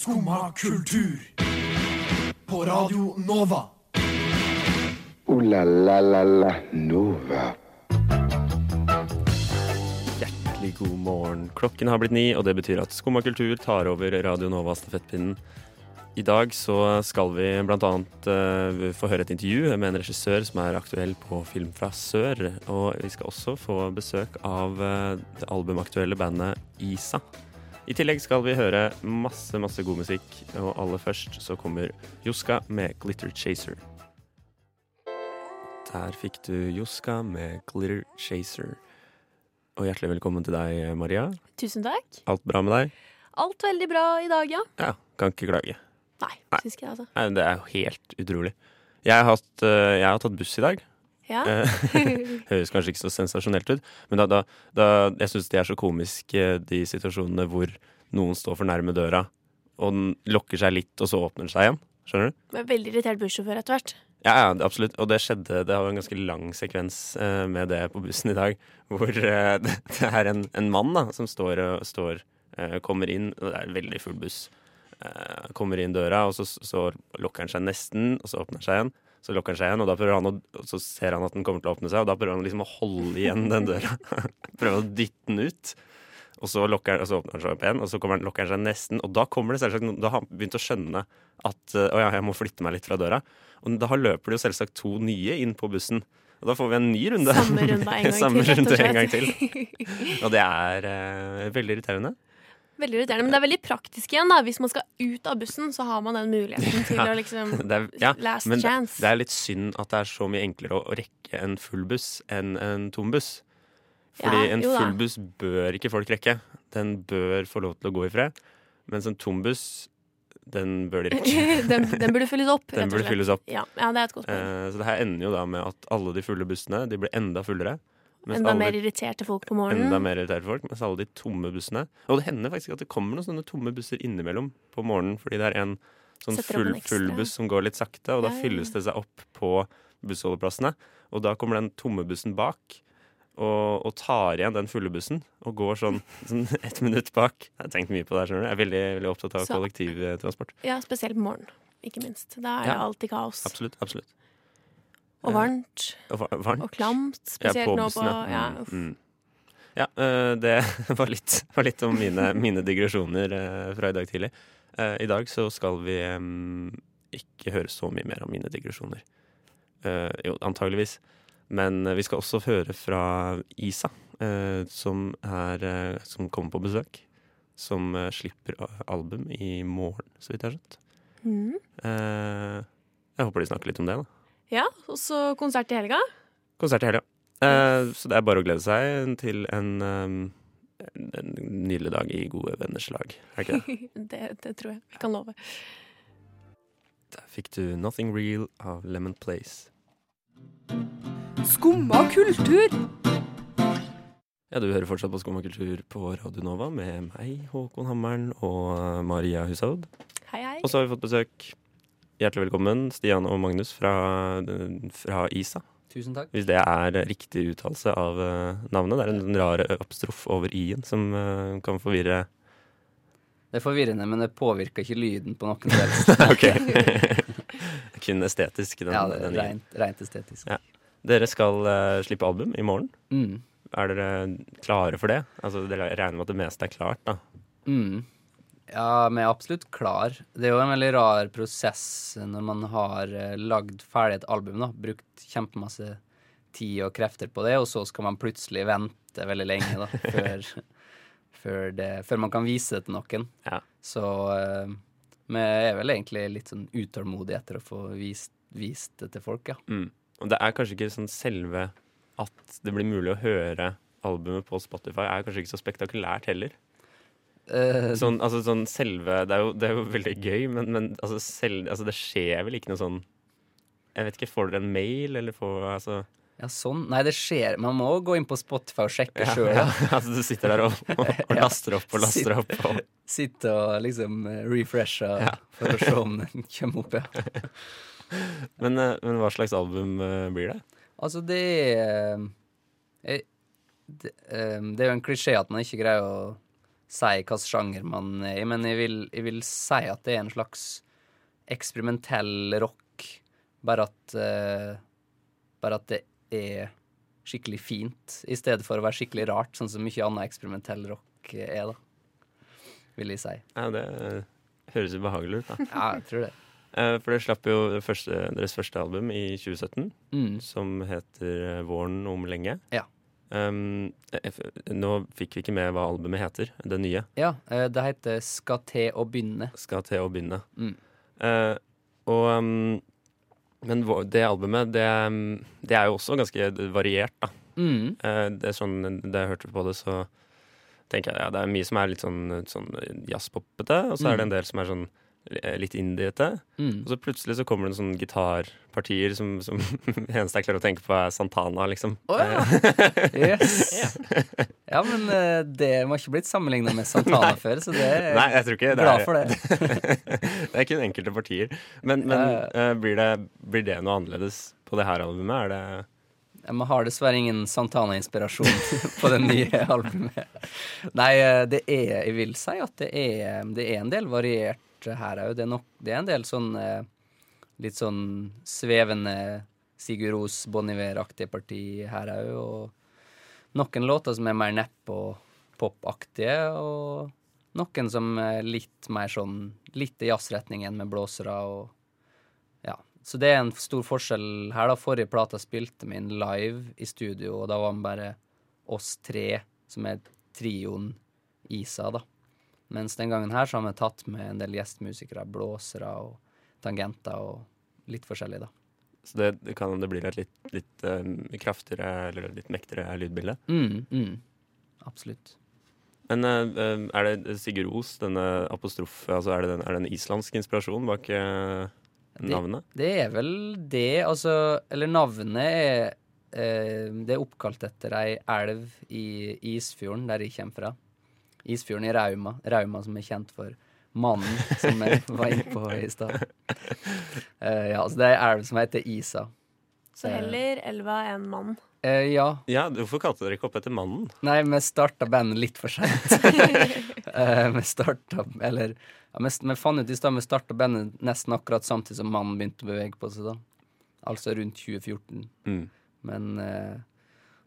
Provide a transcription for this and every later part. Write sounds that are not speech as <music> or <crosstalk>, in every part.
Skumma kultur. På Radio Nova. O-la-la-la-la-Nova. Hjertelig god morgen. Klokken har blitt ni, og det betyr at Skumma kultur tar over Radio Nova stafettpinnen. I dag så skal vi bl.a. Uh, få høre et intervju med en regissør som er aktuell på Film fra sør. Og vi skal også få besøk av uh, det albumaktuelle bandet Isa. I tillegg skal vi høre masse, masse god musikk, og aller først så kommer Joska med 'Glitter Chaser'. Der fikk du Joska med 'Glitter Chaser'. Og hjertelig velkommen til deg, Maria. Tusen takk. Alt bra med deg? Alt veldig bra i dag, ja. Ja, kan ikke klage. Nei, Nei. syns ikke jeg, altså. Nei, det er jo helt utrolig. Jeg har, hatt, eh, jeg har tatt buss i dag. Ja. Eh, <laughs> Høres kanskje ikke så sensasjonelt ut, men da, da, da, jeg syns de er så komiske, de situasjonene hvor noen står for nærme døra, og den lokker seg litt, og så åpner den seg igjen. Skjønner du? Men veldig irritert bussjåfør etter hvert. Ja, ja, absolutt. Og det skjedde Det var en ganske lang sekvens eh, med det på bussen i dag. Hvor eh, det, det er en, en mann da som står, og- står eh, kommer inn, og det er en veldig full buss. Eh, kommer inn døra, og så, så lokker han seg nesten, og så åpner han seg igjen. Så lukker han seg igjen, og da prøver han å, så ser han at den kommer til å åpne seg, og da prøver han liksom å holde igjen den døra. <laughs> prøver å dytte den ut. Og så, lukker, han- og så åpner han seg opp igjen, og så kommer han, lukker han seg nesten. Og da kommer det selvsagt Da har han begynt å skjønne at eh, å ja, jeg må flytte meg litt fra døra. Og da løper det jo selvsagt to nye inn på bussen. Og da får vi en ny runde. Samme runde en gang <laughs> til. runde en gang til. Og det er eh, veldig irriterende. Veldig irriterende, Men det er veldig praktisk igjen. da Hvis man skal ut av bussen, så har man den muligheten til <laughs> å liksom <laughs> er, ja, Last men det, chance. det er litt synd at det er så mye enklere å rekke en full buss enn en tom buss. Fordi Ja, en full buss bør ikke folk rekke. Den bør få lov til å gå i fred. Mens en tom buss, den bør de rekke. <laughs> den, den burde fylles opp. Den burde fylles opp. Ja, ja, det er et godt poeng. Eh, så det her ender jo da med at alle de fulle bussene de blir enda fullere. Enda alle mer irriterte folk på morgenen. enda mer irriterte folk, mens alle de tomme bussene Og det hender faktisk at det kommer noen sånne tomme busser innimellom på morgenen, fordi det er en sånn full, full buss som går litt sakte, og da Ja, ja, ja. fylles det seg opp på bussholdeplassene. Og da kommer den tomme bussen bak og, og tar igjen den fulle bussen og går sånn, <laughs> sånn ett minutt bak. Jeg har tenkt mye på det her, skjønner du. Jeg er veldig, veldig opptatt av Så- kollektivtransport. Ja, Spesielt på morgenen, ikke minst. Da er det alltid kaos. Absolutt. absolutt. Og varmt. Og varmt. Og klamt. Ja, Spesielt på nå på ja. ja, Mm, mm. Ja, eh, det <laughs> var litt, var litt om mine, mine digresjoner eh, fra i dag tidlig. Eh, I dag så skal vi ikke høre så mye mer om mine digresjoner. Eh, jo, antageligvis. Men eh, vi skal også høre fra Isa, eh, som, er, eh, som kommer på besøk. Som eh, slipper album i morgen, så vidt jeg har skjønt. Eh, jeg håper de snakker litt om det, da. Ja, og så konsert i helga. Konsert i helga. Eh, så det er bare å glede seg til en, um, en, en nydelig dag i gode venners lag. Er det ikke det? <laughs> Det, det tror jeg. Vi kan love. Der fikk du 'Nothing Real' av Lemon Place. Skumma kultur. Ja, Du hører fortsatt på Skumma kultur på Radio Nova med meg, Håkon Hammeren, og Maria Hushovd. Hei, hei. Og så har vi fått besøk. Hjertelig velkommen, Stian og Magnus fra, fra Isa. Tusen takk. Hvis det er riktig uttalelse av eh, navnet. Det er en rar apostrof over i-en som eh, kan forvirre Det er forvirrende, men det påvirker ikke lyden på noen del. <laughs> Ok. <laughs> Kun estetisk. Den, ja, det er rent, rent estetisk. Ja. Dere skal uh, slippe album i morgen. Mm. Er dere klare for det? Altså, Dere regner med at det meste er klart, da? Mm. Ja, vi er absolutt klar. Det er jo en veldig rar prosess når man har eh, lagd ferdig et album, da. Brukt kjempemasse tid og krefter på det, og så skal man plutselig vente veldig lenge, da, <laughs> før, før, det, før man kan vise det til noen. Ja. Så uh, vi er vel egentlig litt sånn utålmodige etter å få vist, vist det til folk, ja. Mm. Og det er kanskje ikke sånn selve at det blir mulig å høre albumet på Spotify, er kanskje ikke så spektakulært heller. Eh, Sånn, altså, sånn selve Det er jo, det er jo veldig gøy, men, men altså, selv, altså, det skjer vel ikke noe sånn Jeg vet ikke, Får dere en mail, eller får altså Ja, sånn. Nei, det skjer. Man må gå inn på Spotify og sjekke ja, sjøl. ja, <laughs> altså, Du sitter der og, <laughs> og, og laster opp og laster opp. Og, Sitte og liksom refresher refreshe Ja. for å se om den kommer opp, ja. <laughs> men, eh, men hva slags album eh, blir det? Altså, det er det, det er jo en klisjé at man ikke greier å si hvilken sjanger man er i, men jeg vil, jeg vil si at det er en slags eksperimentell rock, bare at uh, Bare at det er skikkelig fint, i stedet for å være skikkelig rart, sånn som mye annen eksperimentell rock er, da. Vil jeg si. Ja, det eh, høres ubehagelig ut, da. <laughs> Ja, jeg tror det. Eh, For dere slapp jo første, deres første album i 2017, Mm. som heter Våren om lenge. Ja. Um, nå fikk vi ikke med hva albumet heter, det nye. Ja, eh, det heter Skal til å begynne. Skal til å begynne. Mm. Uh, og um, Men det albumet, det, det er jo også ganske variert, da. Mm. Uh, det er sånn, Da jeg hørte på det, så tenker jeg ja, det er mye som er litt sånn, sånn jazzpoppete, og så er det en del som er sånn litt indiete. Mm. Og så plutselig så kommer det noen sånne gitarpartier som, som <laughs> eneste jeg klarer å tenke på, er Santana, liksom. Oh, ja. Yes. <laughs> Ja, men eh, det må ikke blitt sammenligna med Santana før, så det er Nei, jeg tror ikke det er for det. <laughs> Det er kun enkelte partier. Men, men eh, blir, det, blir det noe annerledes på det her albumet? Er det Vi har dessverre ingen Santana-inspirasjon på det nye albumet. Nei, eh, det er Jeg vil si at det er, det er en del variert her òg. Det, det er en del sånn eh, litt sånn svevende Sigurd Ros Bon Iver-aktige parti her òg. Og noen låter som er mer nepp og popaktige, og noen som er litt mer sånn litt i jazzretningen med blåsere og ja. Så det er en stor forskjell her. da Forrige plata spilte vi inn live i studio, og da var vi bare oss tre, som er trioen Isa, da. Mens den gangen her så har vi tatt med en del gjestmusikere, blåsere og tangenter og litt forskjellig, da. Så det, det kan det blir et litt, litt um, kraftigere eller litt mektigere lydbilde. Mm, mm. Absolutt. Men eh, er det Sigurd Os, denne apostrof, altså er det, den, er det en islandsk inspirasjon bak uh, navnet? Det er vel det, altså Eller navnet er uh, Det er oppkalt etter ei elv i Isfjorden, der jeg kommer fra. Isfjorden i Rauma. Rauma som er kjent for mannen som jeg <laughs> var inne på i stad. Uh, ja, så det er ei elv som heter Isa. Så heller elva enn mann. Uh, ja. Ja, hvorfor kalte dere ikke opp etter mannen? Nei, vi starta bandet litt for seint. uh, <laughs> vi starta Eller ja, vi, vi fant ut i stad vi starta bandet nesten akkurat samtidig som mannen begynte å bevege på seg, da. Altså rundt 2014. Mm. Men eh,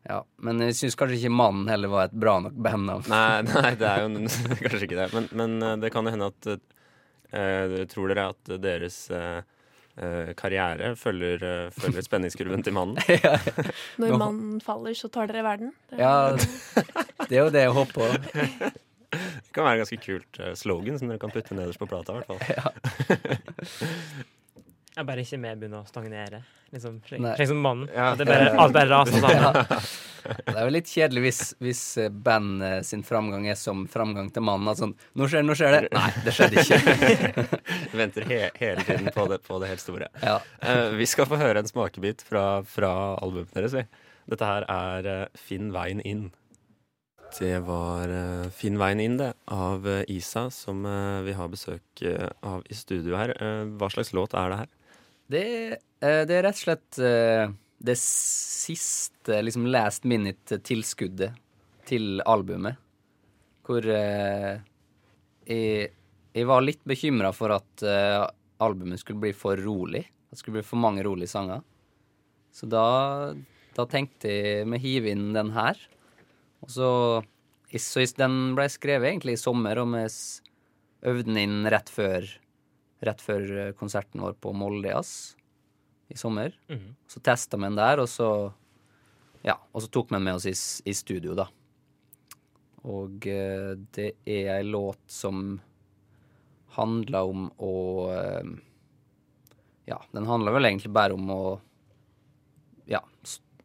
ja. Men jeg syns kanskje ikke Mannen heller var et bra nok bandnavn. Nei, <laughs> nei, det er jo <laughs> kanskje ikke det. Men, men eh, det kan jo hende at eh, Tror dere at deres eh, eh, karriere følger, eh, følger <laughs> spenningskurven til mannen? Når mannen faller, så tar dere verden. Det- Ja, det er jo det jeg håper på. Det kan være en ganske kult eh, slogan som dere kan putte nederst på plata. i hvert fall Jeg bare ikke med begynner å stagnere. Liksom, slik, som mannen. Ja. At det bare, <laughs> alt bare raser sammen. Ja. Det er jo litt kjedelig hvis, hvis eh, bandet sin framgang er som framgang til mannen. At sånn Nå skjer det, nå skjer det. Nei, det skjedde ikke. <laughs> du Venter he hele tiden på det, på det helt store. Ja. Uh, vi skal få høre en smakebit fra, fra albumet deres. vi. Dette her er uh, Finn veien inn. Det var uh, Finn veien inn, det, av eh, Isa, som eh, vi har besøk eh, av i studio her. Eh, hva slags låt er det her? Det, eh, det er rett og slett eh, det siste, liksom last minute-tilskuddet til albumet. Hvor eh, jeg, jeg var litt bekymra for at albumet skulle bli for rolig. At det skulle bli for mange rolige sanger. Så da, da tenkte jeg vi hiver inn den her. Og så Den ble skrevet egentlig i sommer, og vi øvde den inn rett før rett før eh, konserten vår på Molde Jazz i sommer. Mhm. Så testa vi den der, og så Ja, og så tok vi den med oss i, i studio, da. Og eh, det er ei låt som handler om å eh, Ja, den handler vel egentlig bare om å Ja,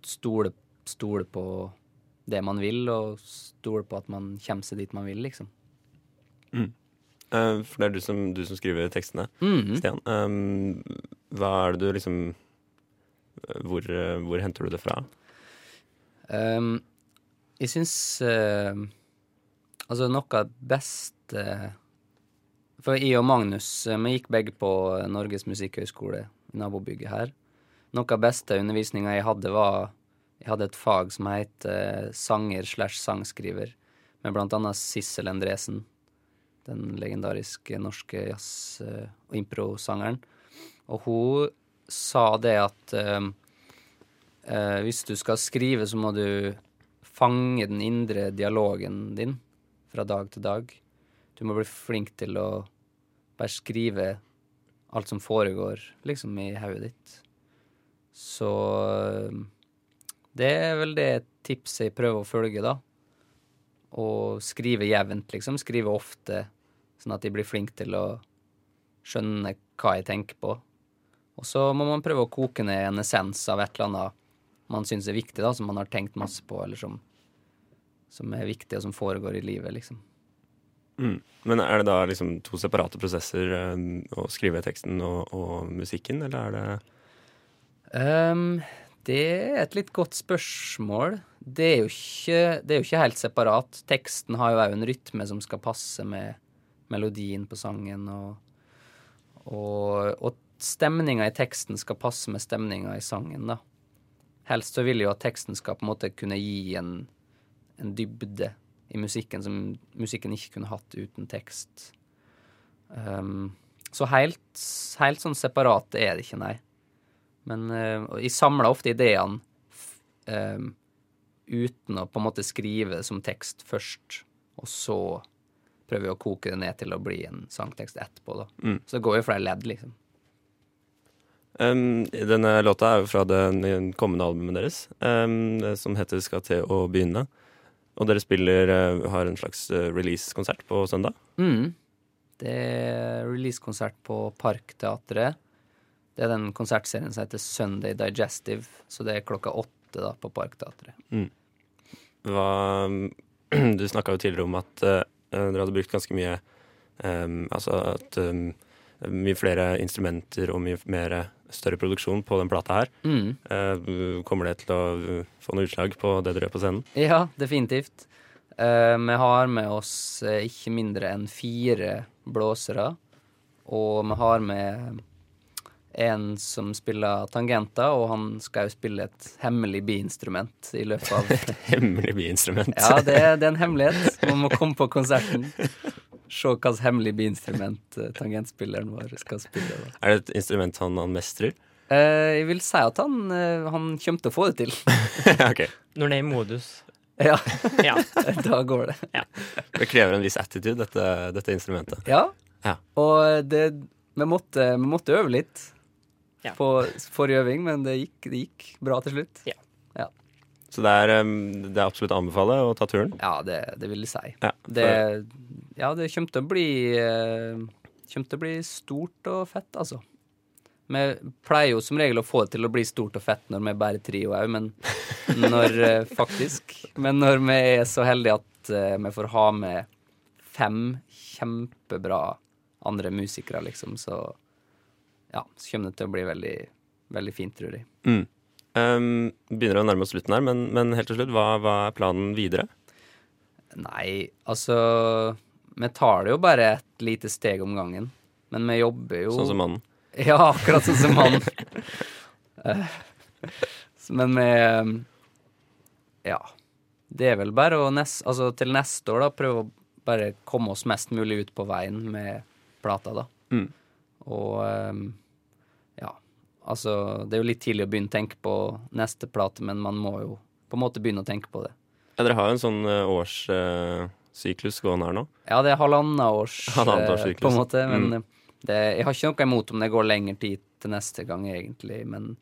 stole, stole på det man vil, og stole på at man kommer seg dit man vil, liksom. Eh, for det er du som, du som skriver tekstene, Mhm. Stian. Um, hva er det du liksom hvor, eh, hvor henter du det fra? Um, jeg syns uh, Altså, noe av det beste For jeg og Magnus vi gikk begge på Norges musikkhøgskole nabobygget her. Noe av beste undervisninga jeg hadde, var Jeg hadde et fag som het uh, sanger slash sangskriver. med blant annet Sissel Endresen, den legendariske norske jazz- og impro-sangeren. Og hun sa det at eh, eh, hvis du skal skrive, så må du fange den indre dialogen din fra dag til dag. Du må bli flink til å bare skrive alt som foregår, liksom, i hodet ditt. Så eh, det er vel det tipset jeg prøver å følge, da. Og skrive jevnt, liksom. Skrive ofte, sånn at de blir flinke til å skjønne hva jeg tenker på. Og så må man prøve å koke ned en essens av et eller annet man syns er viktig, da, som man har tenkt masse på, eller som, som er viktig, og som foregår i livet, liksom. Mm. Men er det da liksom to separate prosesser eh, å skrive teksten og, og musikken, eller er det um, det er et litt godt spørsmål. Det er jo ikke, det er jo ikke helt separat. Teksten har jo òg en rytme som skal passe med melodien på sangen, og, og, og stemninga i teksten skal passe med stemninga i sangen, da. Helst så vil jo at teksten skal på en måte kunne gi en, en dybde i musikken som musikken ikke kunne hatt uten tekst. Um, så helt, helt sånn separat er det ikke, nei. Men uh, jeg samler ofte ideene eh, uten å på en måte skrive som tekst først, og så prøver vi å koke det ned til å bli en sangtekst etterpå, da. Mm. Så det går jo flere ledd, liksom. Um, denne låta er jo fra det kommende albumet deres, um, som heter 'Skal til å begynne'. Og dere spiller, uh, har en slags uh, release-konsert på søndag. Mm. Det er releasekonsert på Parkteatret. Det er den konsertserien som heter Sunday Digestive, så det er klokka åtte da på Parkteatret. Hva, <clears throat> du snakka jo tidligere om at uh, dere hadde brukt ganske mye um, Altså at um, mye flere instrumenter og mye mer større produksjon på den plata her. Mm. Uh, kommer det til å uh, få noe utslag på det dere gjør på scenen? Ja, definitivt. Uh, vi har med oss eh, ikke mindre enn fire blåsere. Og vi har med en som spiller tangenter, og han skal jo spille et hemmelig biinstrument i løpet av <laughs> Hemmelig biinstrument. Ja, det det er en hemmelighet. Man må komme på konserten. Se hvilket hemmelig biinstrument eh, tangentspilleren vår skal spille. Da. Er det et instrument han, han mestrer? Eh, jeg vil si at han, eh, han kommer til å få det til. <laughs> okay. Når det er i modus. Ja, Ja. <laughs> da går det. Det krever en viss attitude, dette, dette instrumentet. Ja. Ja. Og det, vi, måtte, vi måtte øve litt Ja. på forrige øving, men det gikk, det gikk bra til slutt. Ja. Så det er, um, det er absolutt å anbefale å ta turen. Ja, det, det vil jeg si. Ja, Det, ja, det kommer til å bli eh, Kommer til å bli stort og fett, altså. Vi pleier jo som regel å få det til å bli stort og fett når vi er bare trio òg, men når eh, <laughs> Faktisk. Men når vi er så heldige at eh, vi får ha med fem kjempebra andre musikere, liksom, så ja, så kommer det til å bli veldig, veldig fint, tror jeg. Mm. Um, begynner å nærme oss slutten her, men, men helt til slutt, hva, hva er planen videre? Nei, altså Vi tar det jo bare et lite steg om gangen. Men vi jobber jo Sånn som mannen. <laughs> Ja, akkurat sånn som han. Eh, Men vi Ja. Det er vel bare å nest, altså til neste år da prøve å bare komme oss mest mulig ut på veien med plata, da. Mm. Og eh, ja. Altså, det er jo litt tidlig å begynne å tenke på neste plate, men man må jo på en måte begynne å tenke på det. Ja, dere har jo en sånn uh, årssyklus gående her nå. Ja, det er halvannet års, <laughs> Halvannet års eh, på en måte. Men Mm. eh, det, jeg har ikke noe imot om det går lengre tid til neste gang, egentlig. Men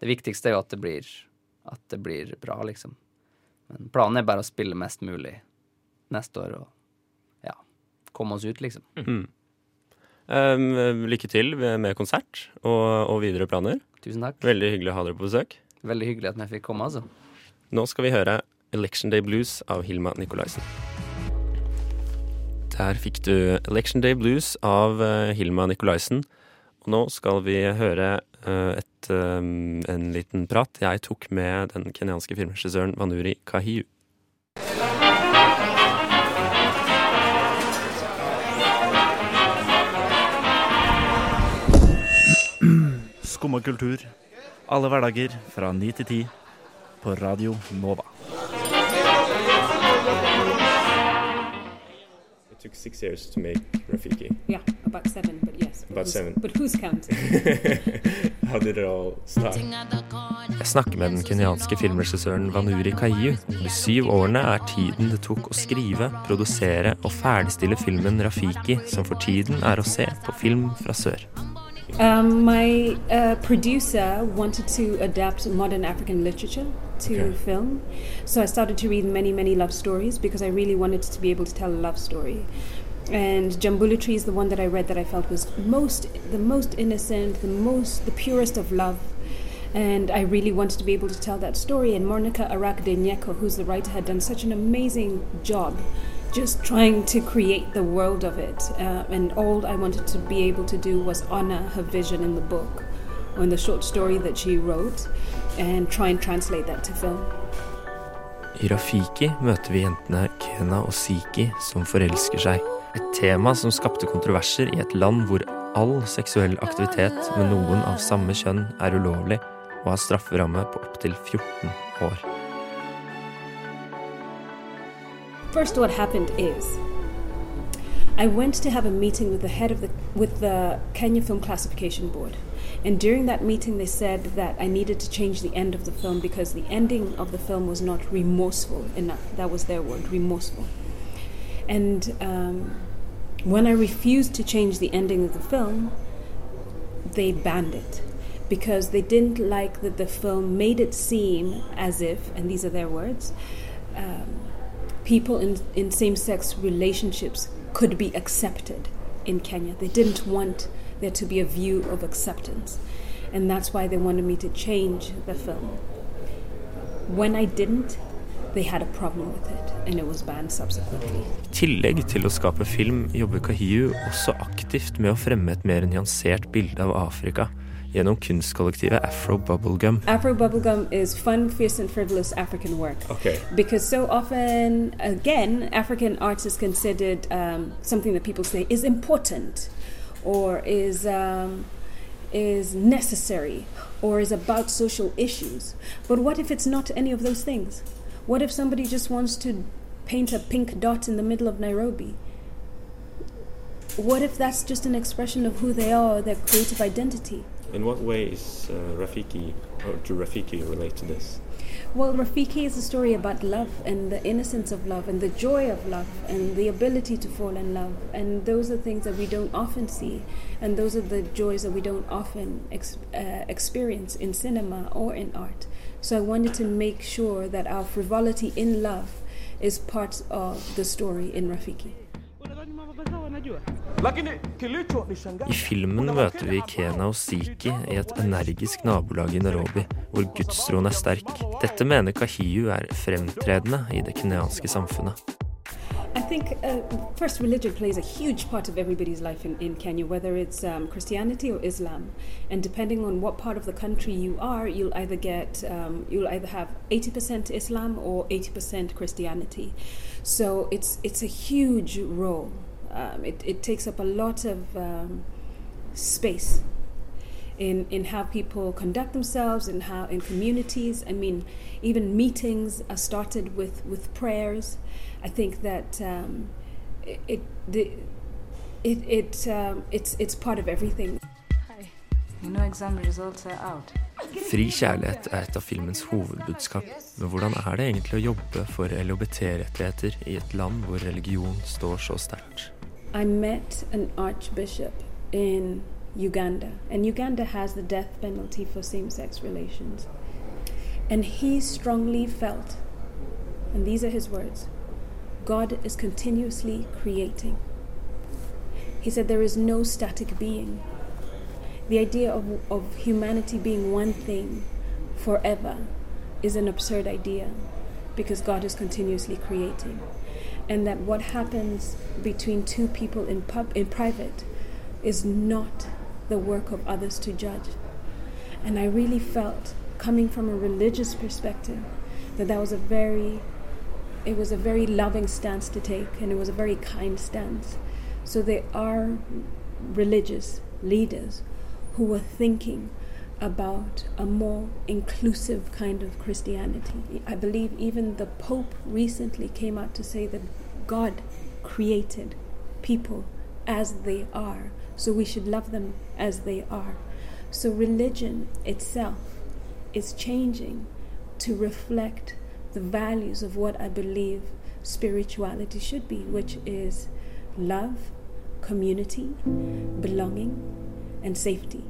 det viktigste er jo at det blir, at det blir bra, liksom. Men planen er bare å spille mest mulig neste år og ja, komme oss ut, liksom. Mm. Um, lykke til med konsert og, og videre planer. Tusen takk. Veldig hyggelig å ha dere på besøk. Veldig hyggelig at vi fikk komme, altså. Nå skal vi høre Election Day Blues av Hilma Nikolaisen. Der fikk du Election Day Blues av eh, Hilma Nikolaisen. Og nå skal vi høre eh, et, eh, en liten prat jeg tok med den kenyanske filmregissøren Vanuri Kahiu. Skumma kultur. Alle hverdager fra 9 til 10 på Radio Nova. It took six years to make Rafiki. Yeah, about seven, but yes. But About seven. But who's counting? <laughs> How did it all start? Jeg snakker med den kenyanske filmregissøren Vanuri Kaiyu. De syv årene er tiden det tok å skrive, produsere og ferdigstille filmen Rafiki, som for tiden er å se på Film fra sør. Um, my uh, producer wanted to adapt modern African literature to Okay. film, so I started to read many, many love stories because I really wanted to be able to tell a love story. And Jambula Tree is the one that I read that I felt was most, the most innocent, the most, the purest of love. And I really wanted to be able to tell that story. And Monica Arakde Nyeko, who's the writer, had done such an amazing job just trying to create the world of it. Uh, and all I wanted to be able to do was honor her vision in the book or in the short story that she wrote and try and translate that to film. I Rafiki møter vi jentene Kena og Siki som forelsker seg. Et tema som skapte kontroverser i et land hvor all seksuell aktivitet med noen av samme kjønn er ulovlig og har strafferamme på opptil 14 år. First, what happened is I went to have a meeting with the head of the with the Kenya Film Classification Board, and during that meeting, they said that I needed to change the end of the film because the ending of the film was not remorseful enough. That was their word, remorseful. And um, when I refused to change the ending of the film, they banned it because they didn't like that the film made it seem as if, and these are their words, um, people in, in same sex relationships could be accepted in Kenya. They didn't want there to be a view of acceptance. And that's why they wanted me to change the film. When I didn't, they had a problem with it, and it was banned subsequently. I tillegg til å skape film jobber Kahiu også aktivt med å fremme et mer nyansert bilde av Afrika gjennom kunstkollektivet Afro Bubblegum. Afro bubblegum is fun, fierce, and frivolous African work. Okay. Because so often, again, African arts is considered um, something that people say is important, or is um, is necessary, or is about social issues. But what if it's not any of those things? What if somebody just wants to paint a pink dot in the middle of Nairobi? What if that's just an expression of who they are, their creative identity? In what way is uh, Rafiki, or do Rafiki relate to this? Well, Rafiki is a story about love and the innocence of love and the joy of love and the ability to fall in love. And those are things that we don't often see. And those are the joys that we don't often ex- uh, experience in cinema or in art. So I wanted to make sure that our frivolity in love is part of the story in Rafiki. I filmen møter vi Kena og Siki i et energisk nabolag i Nairobi, hvor gudstroen er sterk. Dette mener Kahiyu er fremtredende i det kenyanske samfunnet. I think uh, first religion plays a huge part of everybody's life in, in Kenya, whether it's um, Christianity or Islam, and depending on what part of the country you are, you'll either get um, you'll either have eighty percent Islam or eighty percent Christianity. So it's it's a huge role. Um, it, it takes up a lot of um, space in in how people conduct themselves and how in communities. I mean, even meetings are started with with prayers. I think that um, it it the, it, it um, it's it's part of everything. Hi. You know exam results are out. Fri kjærlighet er et av filmens hovedbudskap. Men hvordan er det egentlig å jobbe for LHBT-rettigheter i et land hvor religion står så sterkt? I met an archbishop in Uganda, and Uganda has the death penalty for same sex relations. And he strongly felt, and these are his words God is continuously creating. He said there is no static being. The idea of, of humanity being one thing forever is an absurd idea because God is continuously creating. And that what happens between two people in, pub, in private is not the work of others to judge. And I really felt, coming from a religious perspective, that that was a very, it was a very loving stance to take, and it was a very kind stance. So there are religious leaders who were thinking about a more inclusive kind of Christianity. I believe even the Pope recently came out to say that God created people as they are. So we should love them as they are. So religion itself is changing to reflect the values of what I believe spirituality should be, which is love, community, belonging, and safety.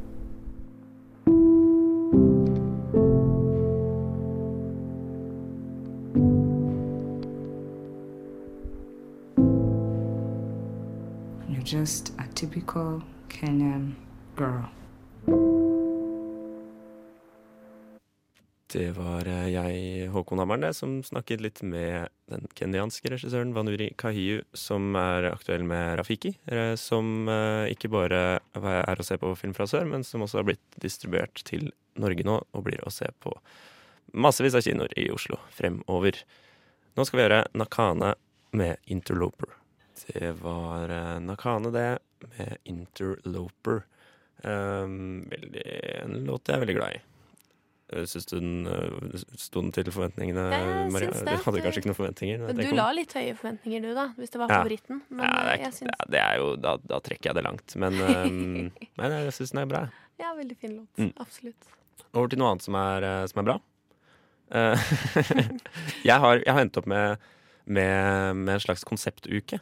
Just a typical Kenyan girl. Det var eh, jeg, Håkon Hammeren, som snakket litt med den kenyanske regissøren Vanuri Kahiu, som er aktuell med Rafiki. eh, Som eh, ikke bare er å se på film fra sør, men som også har blitt distribuert til Norge nå, og blir å se på massevis av kinoer i Oslo fremover. Nå skal vi gjøre Nakane med Interloper. Det var eh, Nakane, det, med Interloper. Um, veldig, en låt jeg er veldig glad i. Eh, Syns du den eh, sto den til forventningene, Jeg Maria? syns Du det. hadde kanskje ikke noen forventninger? Du la litt høye forventninger, du, da, hvis det var Ja. favoritten. Men ja, det er, jeg syns ja, det er jo da, da trekker jeg det langt. Men, <laughs> um, men jeg syns den er bra. Ja, veldig fin låt. Mm. Absolutt. Over til noe annet som er, som er bra. <laughs> <laughs> Jeg, har, jeg har endt opp med, med, med en slags konseptuke.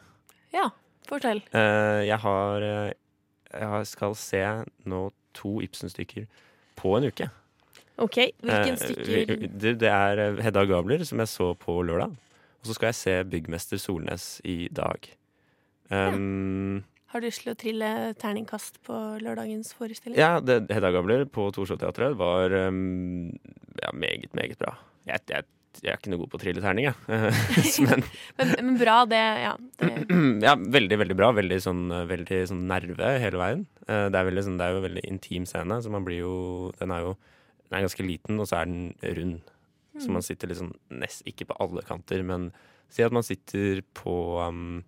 Ja, fortell. Eh, jeg har eh, Jeg skal se nå to Ibsen-stykker på en uke. OK, hvilken Eh, stykker Det, det er Hedda Gabler, som jeg så på lørdag. Og så skal jeg se Byggmester Solnes i dag. Um, Har du lyst til å trille terningkast på lørdagens forestilling? ja, det, Hedda Gabler på Torshov-teatret var um, ja, meget, meget bra. Jeg, jeg, jeg er ikke noe god på å trille terning, jeg. <laughs> <laughs> Men Men, men bra, det Ja. Det, <clears throat> ja, veldig, veldig bra. Veldig sånn, veldig sånn nerve hele veien. Eh, Det er, veldig, sånn, det er jo en veldig intim scene, så man blir jo Den er jo den er ganske liten, og så er den rund. Så man sitter liksom nest, ikke på alle kanter, men si at man sitter på um,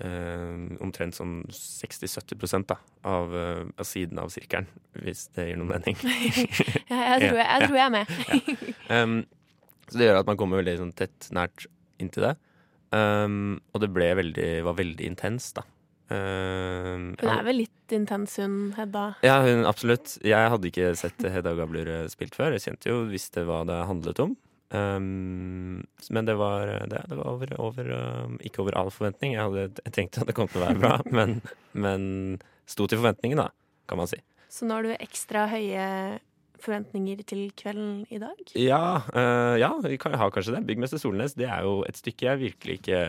eh, omtrent sånn 60-70 da, av, eh, av siden av sirkelen, hvis det gir noen mening. <laughs> ja, jeg, tror jeg, jeg tror jeg er med. Um, så det gjør at man kommer veldig sånn, tett nært inntil det. Um, og det veldig, var veldig intenst, da. Um, Hun er vel litt intens, hun Hedda. ja, hun, absolutt. Jeg hadde ikke sett Hedda Gabler eh, spilt før. Jeg kjente jo, visste hva det handlet om. Um, men det var, det, det var over, over ikke over all forventning. Jeg, hadde, jeg tenkte at det kom til å være bra, <laughs> men, men sto til forventningen, da, kan man si. Så nå har du ekstra høye forventninger til kvelden i dag? Ja, uh, ja, vi kan ha kanskje det. 'Byggmester Solnes' det er jo et stykke jeg virkelig ikke,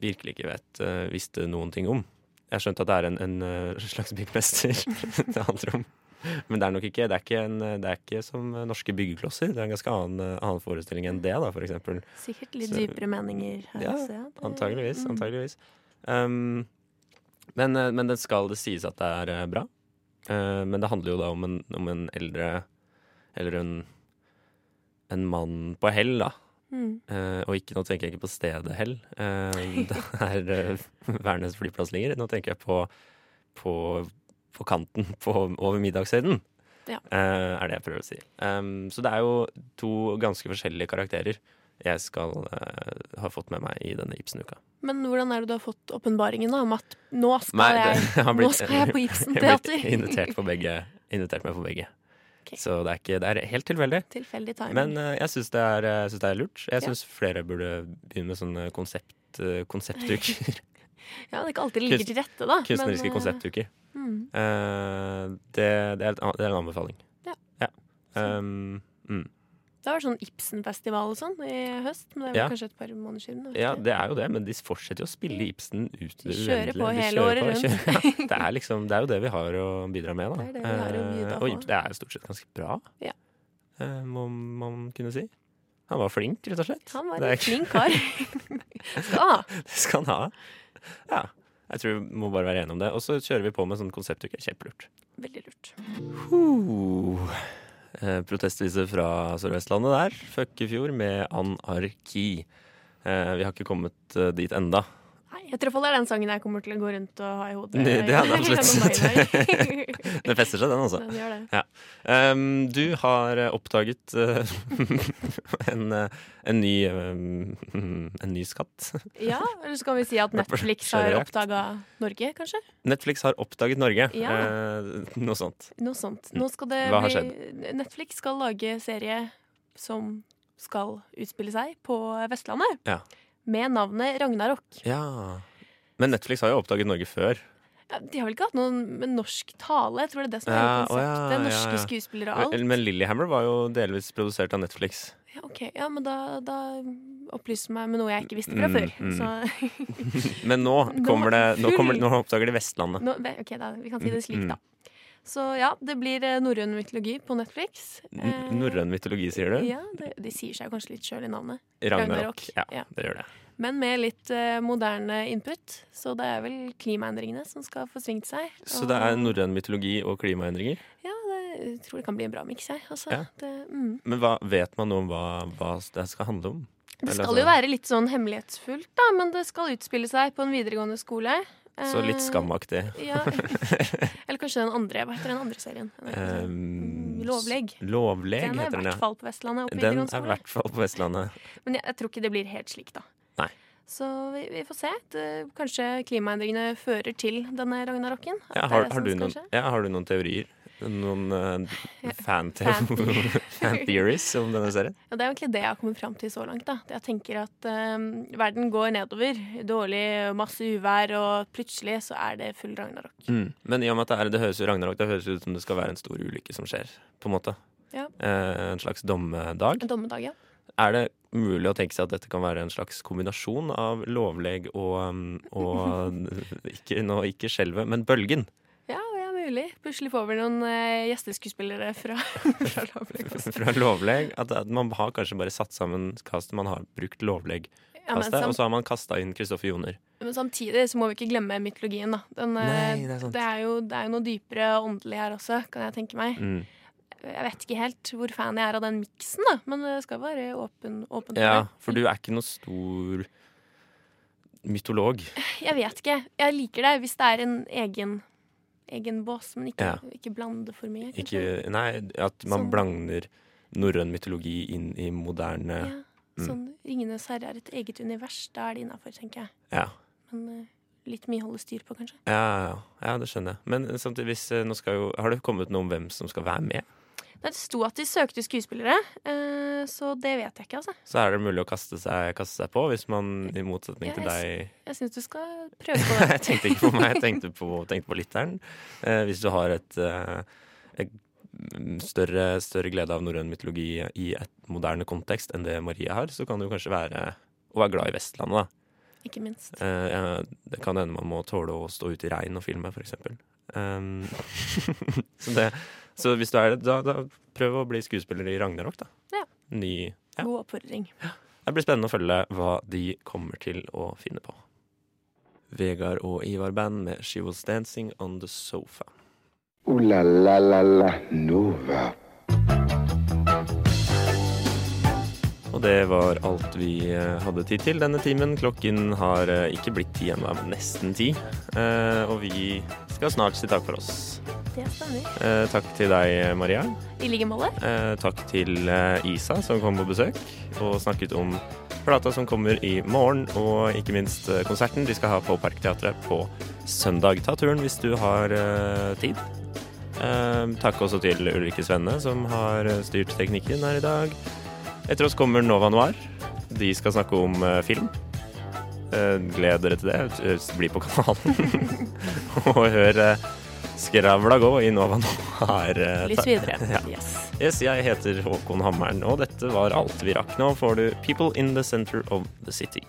virkelig ikke vet, uh, visste noen ting om. Jeg har skjønt at det er en, en uh, slags byggmester <laughs> det handler om. Men det er nok ikke det er ikke, en, det er ikke som norske byggeklosser. Det er en ganske annen, annen forestilling enn det, da, for eksempel. Sikkert litt Så- dypere meninger her. Ja, så det- Antageligvis. mm. antageligvis. Um, men, men det skal det sies at det er bra. Uh, men det handler jo da om en, om en eldre Eller en, en mann på hell, da. Mm. Uh, og ikke, nå tenker jeg ikke på stedet hell. Uh, er uh, Værnes flyplass lenger. Nå tenker jeg på, på, på kanten på, over middagshøyden. Ja. uh, er det jeg prøver å si. Um, så det er jo to ganske forskjellige karakterer jeg skal ha fått med meg i denne Ibsen-uka. Men hvordan er det du har fått åpenbaringen om at nå skal, Nei, det jeg, blitt, nå skal jeg på <laughs> Jeg har blitt Ibsen-teater? invitert, på begge, invitert med på begge. Ok. Så det er, ikke, det er helt tilfeldig. Tilfeldig timing. Men eh, jeg syns det, det er lurt. Jeg Ja. flere burde begynne med sånne konsept, uh, konseptuker. <laughs> <laughs> ja, det er ikke alltid ligger til rette, da. Kunstneriske men, eh, konseptuker. mm. Eh, det, det, er, det en anbefaling. Ja. Um, mm. Det har vært sånn Ibsen-festival og sånn i høst, men det var Ja. kanskje et par måneder siden. ja, det er jo det, men de fortsetter jo å spille Ibsen ut De kjører på hele kjører året på, rundt. ja, det, er liksom, det er jo det vi har å bidra med, da. Det er det vi har å Eh, på. og det er jo stort sett ganske bra, Ja. eh, må man kunne si. Han var flink, rett og slett. Han var en ikke- flink kar. <laughs> Skal han ha. <laughs> Det skal han ha. Ja. Jeg tror vi må bare være enige om det. Og så kjører vi på med sånn konseptuke. Kjempelurt. Veldig lurt. Uh, eh, protestvise fra Sør-Vestlandet der. Føkkefjord med anarki. Eh, vi har ikke kommet eh, dit enda. Nei, jeg tror det er den sangen jeg kommer til å gå rundt og ha i hodet. Det, det er <laughs> det absolutt. den fester seg, den, altså. Den gjør det. Ja. Um, du har eh, oppdaget uh, <laughs> en, eh, en, ny, um, en ny skatt. Ja, eller så kan vi si at <laughs> Netflix har oppdaga Norge, kanskje? Netflix har oppdaget Norge. Ja. Uh, noe sånt. Noe sånt. Nå skal det Hva har bli Netflix skal lage serie som skal utspille seg på Vestlandet. Ja. Med navnet Ragnarok. ja. Men Netflix har jo oppdaget Norge før. Ja, De har vel ikke hatt noen med norsk tale? Jeg tror det er det som er Ja, konseptet. ja, Norske skuespillere og alt. Men Lillehammer var jo delvis produsert av Netflix. Ja, ok. Ja, men da, da opplyser meg med noe jeg ikke visste fra Mm, før. mm. Så <laughs> Men nå Nå kommer det Nå, kommer, nå oppdager de Vestlandet. nå, ok, da, vi kan si det slik, Mm, mm. da. Så ja, det blir eh, norrøn mytologi på Netflix. Eh, Norrøn mytologi, sier du? Ja, det, De sier seg kanskje litt sjøl i navnet. Ragnarok. Ja, Ja. det gjør det. Men med litt eh, moderne input. Så det er vel klimaendringene som skal få svingt seg. Så det er norrøn mytologi og klimaendringer. Ja, det, jeg tror det kan bli en bra miks, jeg. Altså, Ja. det, mm. Men hva, vet man noe om hva, hva det skal handle om? det skal altså- jo være litt sånn hemmelighetsfullt, da, men det skal utspille seg på en videregående skole. Så litt Eh, skamaktig. Ja. <laughs> Eller kanskje den andre. Hva heter den andre serien? Den er- Um, Lovleg. Lovleg Den er i heter den, hvert fall på Vestlandet. Den er i hvert fall på Vestlandet. Men jeg, jeg tror ikke det blir helt slik, da. Nei. Så vi, vi får se. Det, kanskje klimaendringene fører til denne ragnarokken. Ja, er har, har, du noen, ja, har du noen teorier? Noen uh, fan, <laughs> Fan- theories om denne serien? Ja, det er egentlig det jeg har kommet fram til så langt. da. Jeg tenker at um, verden går nedover. Dårlig, masse uvær, og plutselig så er det full ragnarok. Mm. Men i og med at det, er, det høres jo Ragnarok, det høres ut som det skal være en stor ulykke som skjer. På En måte. Ja. Eh, en slags dommedag. En dommedag, ja. Er det mulig å tenke seg at dette kan være en slags kombinasjon av lovleg og, um, og <laughs> ikke, nå, ikke skjelvet, men bølgen? Ja, ja, mulig. Plutselig får vi noen eh, gjesteskuespillere fra, <laughs> fra Lavleg. Fra lovleg? At, at man har kanskje bare satt sammen castet. Man har brukt Ja, lovleg-castet, sam- og så har man kasta inn Kristoffer Joner. Men samtidig så må vi ikke glemme mytologien, da. Den, eh, Nei, det er det, er jo, det er jo noe dypere og åndelig her også, kan jeg tenke meg. Mm. Jeg vet ikke helt hvor fan jeg er av den miksen, da, men det skal være åpen, åpen Ja, for du er ikke noe stor mytolog. Jeg vet ikke. Jeg liker det hvis det er en egen, egen bås, men ikke, Ja. ikke blande for mye. Ikke, nei, at man Sånn. blander norrøn mytologi inn i moderne Ja, sånn Ringenes herre er et eget univers. Da er det innafor, tenker jeg. Ja. Men uh, litt mye holde styr på, kanskje. Ja, ja, ja, det skjønner jeg. Men samtidig, hvis, eh, nå skal jo, har det kommet noe om hvem som skal være med? Det sto at de søkte skuespillere, eh, så det vet jeg ikke, altså. Så er det mulig å kaste seg, kaste seg på, hvis man i motsetning Ja, til deg Jeg syns du skal prøve på <laughs> det. Jeg tenkte ikke på meg, jeg tenkte <laughs> på, tenkte på lytteren. Eh, hvis du har et, eh, et større, større glede av norrøn mytologi i et moderne kontekst enn det Marie har, så kan det jo kanskje være å være glad i Vestlandet, da. Ikke minst. Eh, det kan hende man må tåle å stå ute i regn og filme, for eksempel. Um, <laughs> så, det, så hvis du er det, da, da prøv å bli skuespiller i Ragnarok, da. Ja. Ny, ja. God oppfordring. Det blir spennende å følge hva de kommer til å finne på. Vegard og Ivar Band med She Was Dancing On The Sofa. Ooh la la la la Nova. Og det var alt vi eh, hadde tid til denne timen. Klokken har eh, ikke blitt ti ennå, men nesten ti. Eh, og vi skal snart si takk for oss. Det stemmer. Eh, takk til deg, Maria. I like måte. Eh, takk til eh, Isa, som kom på besøk og snakket om plata som kommer i morgen, og ikke minst eh, konserten de skal ha på Parkteatret på søndag. Ta turen hvis du har eh, tid. Eh, takk også til Ulrikke Svenne, som har styrt teknikken her i dag. Etter oss kommer Nova Noir. De skal snakke om film. Eh, gled dere til det. Bli på kanalen. <laughs> og hør Skravla gå i Nova nå. eh, Lytt videre. <laughs> Ja. Yes. Yes, jeg heter Håkon Hammeren, og dette var alt vi rakk. Nå får du People in the Center of the City.